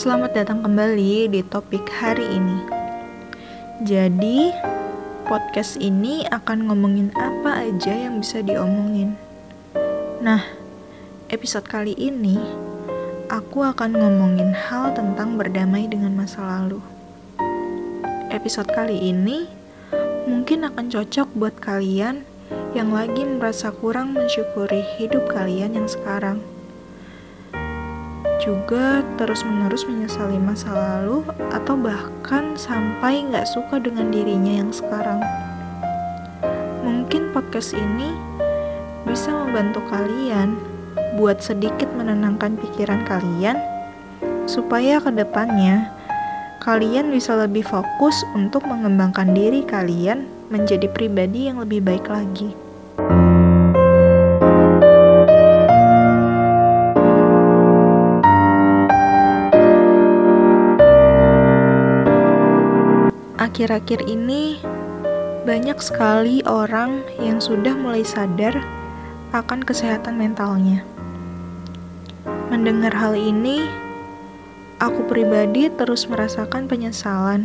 Selamat datang kembali di topik hari ini. Jadi, podcast ini akan ngomongin apa aja yang bisa diomongin. Nah, episode kali ini aku akan ngomongin hal tentang berdamai dengan masa lalu. Episode kali ini mungkin akan cocok buat kalian yang lagi merasa kurang mensyukuri hidup kalian yang sekarang. Juga terus-menerus menyesali masa lalu atau bahkan sampai nggak suka dengan dirinya yang sekarang. Mungkin podcast ini bisa membantu kalian buat sedikit menenangkan pikiran kalian supaya ke depannya kalian bisa lebih fokus untuk mengembangkan diri kalian menjadi pribadi yang lebih baik lagi. Akhir-akhir ini, banyak sekali orang yang sudah mulai sadar akan kesehatan mentalnya. Mendengar hal ini, aku pribadi terus merasakan penyesalan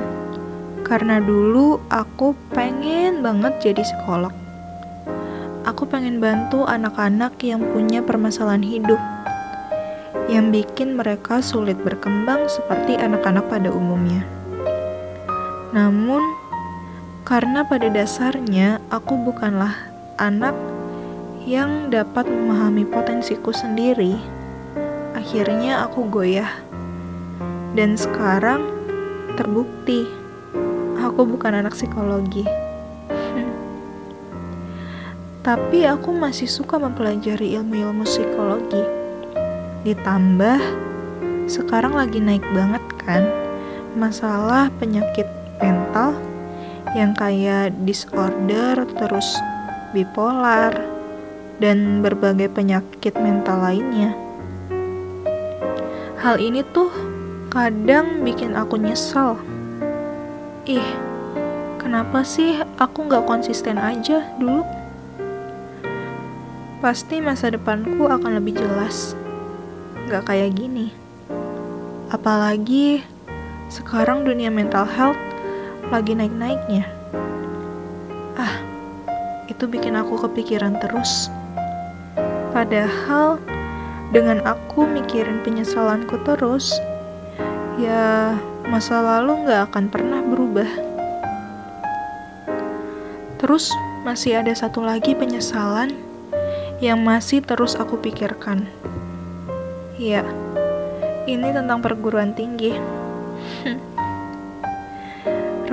karena dulu aku pengen banget jadi psikolog. Aku pengen bantu anak-anak yang punya permasalahan hidup yang bikin mereka sulit berkembang seperti anak-anak pada umumnya. Namun, karena pada dasarnya aku bukanlah anak yang dapat memahami potensiku sendiri, akhirnya aku goyah dan sekarang terbukti aku bukan anak psikologi. Tapi aku masih suka mempelajari ilmu-ilmu psikologi. Ditambah sekarang lagi naik banget kan masalah penyakit mental yang kayak disorder terus bipolar dan berbagai penyakit mental lainnya. Hal ini tuh kadang bikin aku nyesel. Ih, kenapa sih aku gak konsisten aja dulu? Pasti masa depanku akan lebih jelas. Gak kayak gini. Apalagi sekarang dunia mental health lagi naik-naiknya. Ah, itu bikin aku kepikiran terus. Padahal dengan aku mikirin penyesalanku terus, ya masa lalu gak akan pernah berubah. Terus masih ada satu lagi penyesalan yang masih terus aku pikirkan. Ya, ini tentang perguruan tinggi.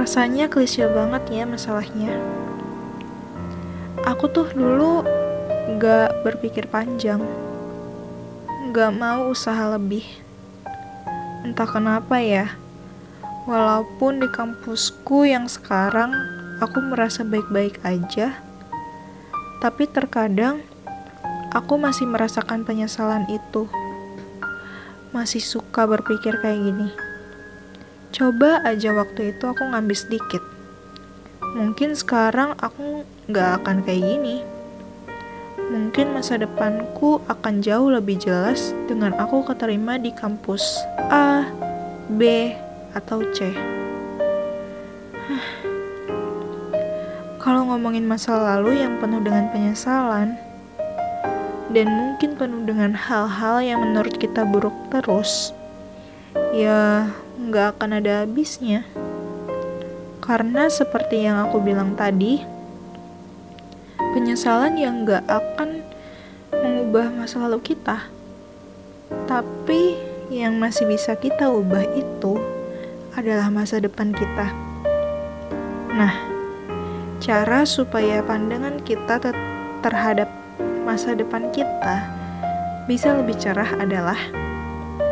Rasanya klise banget ya masalahnya. Aku tuh dulu gak berpikir panjang, gak mau usaha lebih Entah kenapa ya, walaupun di kampusku yang sekarang aku merasa baik-baik aja, tapi terkadang aku masih merasakan penyesalan itu. Masih suka berpikir kayak gini. Coba aja waktu itu aku ngambil sedikit. Mungkin sekarang aku gak akan kayak gini mungkin masa depanku akan jauh lebih jelas dengan aku keterima di kampus A, B, atau C. Kalau ngomongin masa lalu yang penuh dengan penyesalan, dan mungkin penuh dengan hal-hal yang menurut kita buruk terus, ya nggak akan ada habisnya. Karena seperti yang aku bilang tadi, penyesalan yang gak akan mengubah masa lalu kita. Tapi yang masih bisa kita ubah itu adalah masa depan kita. Nah, cara supaya pandangan kita terhadap masa depan kita bisa lebih cerah adalah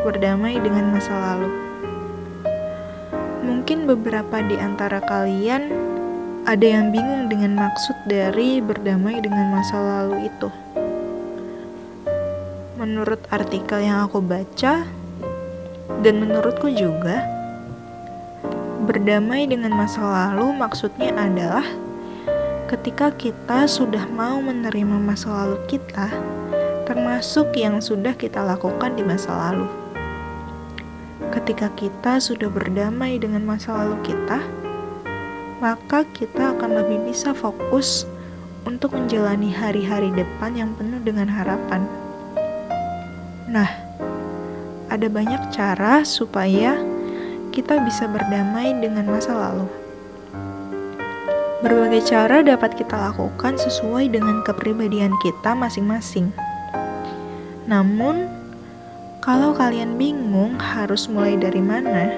berdamai dengan masa lalu. Mungkin beberapa di antara kalian ada yang bingung dengan maksud dari berdamai dengan masa lalu itu. Menurut artikel yang aku baca, dan menurutku juga, berdamai dengan masa lalu maksudnya adalah ketika kita sudah mau menerima masa lalu kita, termasuk yang sudah kita lakukan di masa lalu. Ketika kita sudah berdamai dengan masa lalu kita, maka kita akan lebih bisa fokus untuk menjalani hari-hari depan yang penuh dengan harapan. Nah, ada banyak cara supaya kita bisa berdamai dengan masa lalu. Berbagai cara dapat kita lakukan sesuai dengan kepribadian kita masing-masing. Namun, kalau kalian bingung harus mulai dari mana,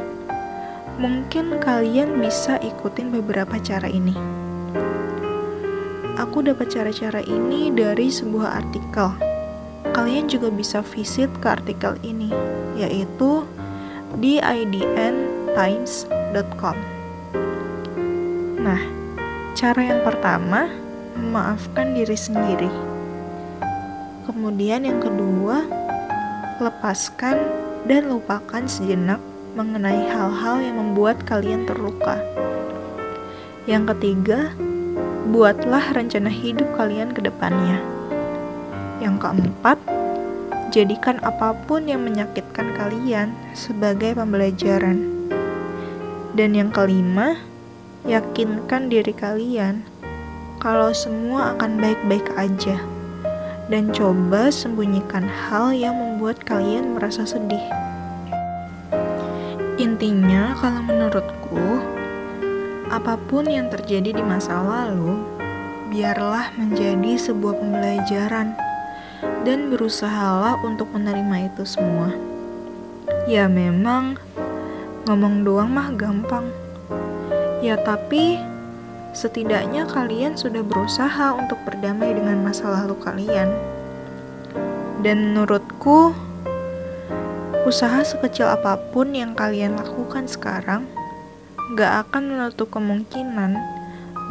mungkin kalian bisa ikutin beberapa cara ini. Aku dapat cara-cara ini dari sebuah artikel kalian juga bisa visit ke artikel ini, yaitu di idntimes.com. Nah, cara yang pertama, memaafkan diri sendiri. Kemudian yang kedua, lepaskan dan lupakan sejenak mengenai hal-hal yang membuat kalian terluka. Yang ketiga, buatlah rencana hidup kalian ke depannya. Yang keempat, jadikan apa pun yang menyakitkan kalian sebagai pembelajaran. Dan yang kelima, yakinkan diri kalian kalau semua akan baik-baik aja. Dan coba sembunyikan hal yang membuat kalian merasa sedih. Intinya, kalau menurutku, apa pun yang terjadi di masa lalu, biarlah menjadi sebuah pembelajaran dan berusahalah untuk menerima itu semua. Ya memang ngomong doang mah gampang. Ya tapi setidaknya kalian sudah berusaha untuk berdamai dengan masa lalu kalian. Dan menurutku usaha sekecil apa pun yang kalian lakukan sekarang gak akan menutup kemungkinan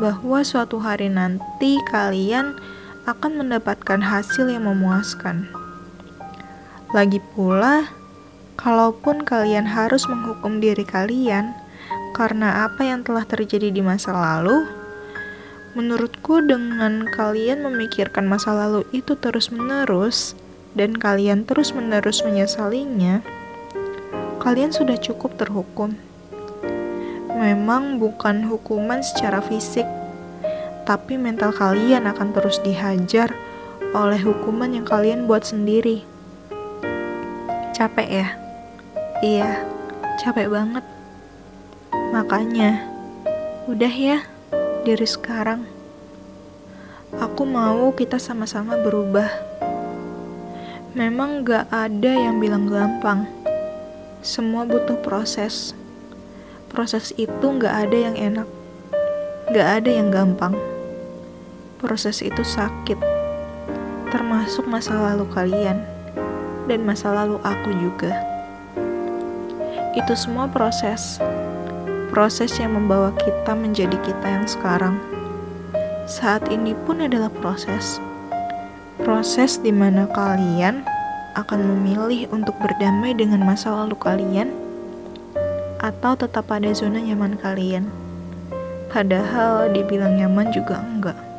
bahwa suatu hari nanti kalian akan mendapatkan hasil yang memuaskan. Lagi pula, kalaupun kalian harus menghukum diri kalian karena apa yang telah terjadi di masa lalu, menurutku dengan kalian memikirkan masa lalu itu terus-menerus dan kalian terus-menerus menyesalinya, kalian sudah cukup terhukum. Memang bukan hukuman secara fisik, tapi mental kalian akan terus dihajar oleh hukuman yang kalian buat sendiri. Capek ya? Iya, capek banget. Makanya, udah ya, dari sekarang. Aku mau kita sama-sama berubah. Memang gak ada yang bilang gampang. Semua butuh proses. Proses itu gak ada yang enak. Gak ada yang gampang proses itu sakit, termasuk masa lalu kalian dan masa lalu aku juga. Itu semua proses, proses yang membawa kita menjadi kita yang sekarang. Saat ini pun adalah proses, proses di mana kalian akan memilih untuk berdamai dengan masa lalu kalian atau tetap pada zona nyaman kalian. Padahal dibilang nyaman juga enggak.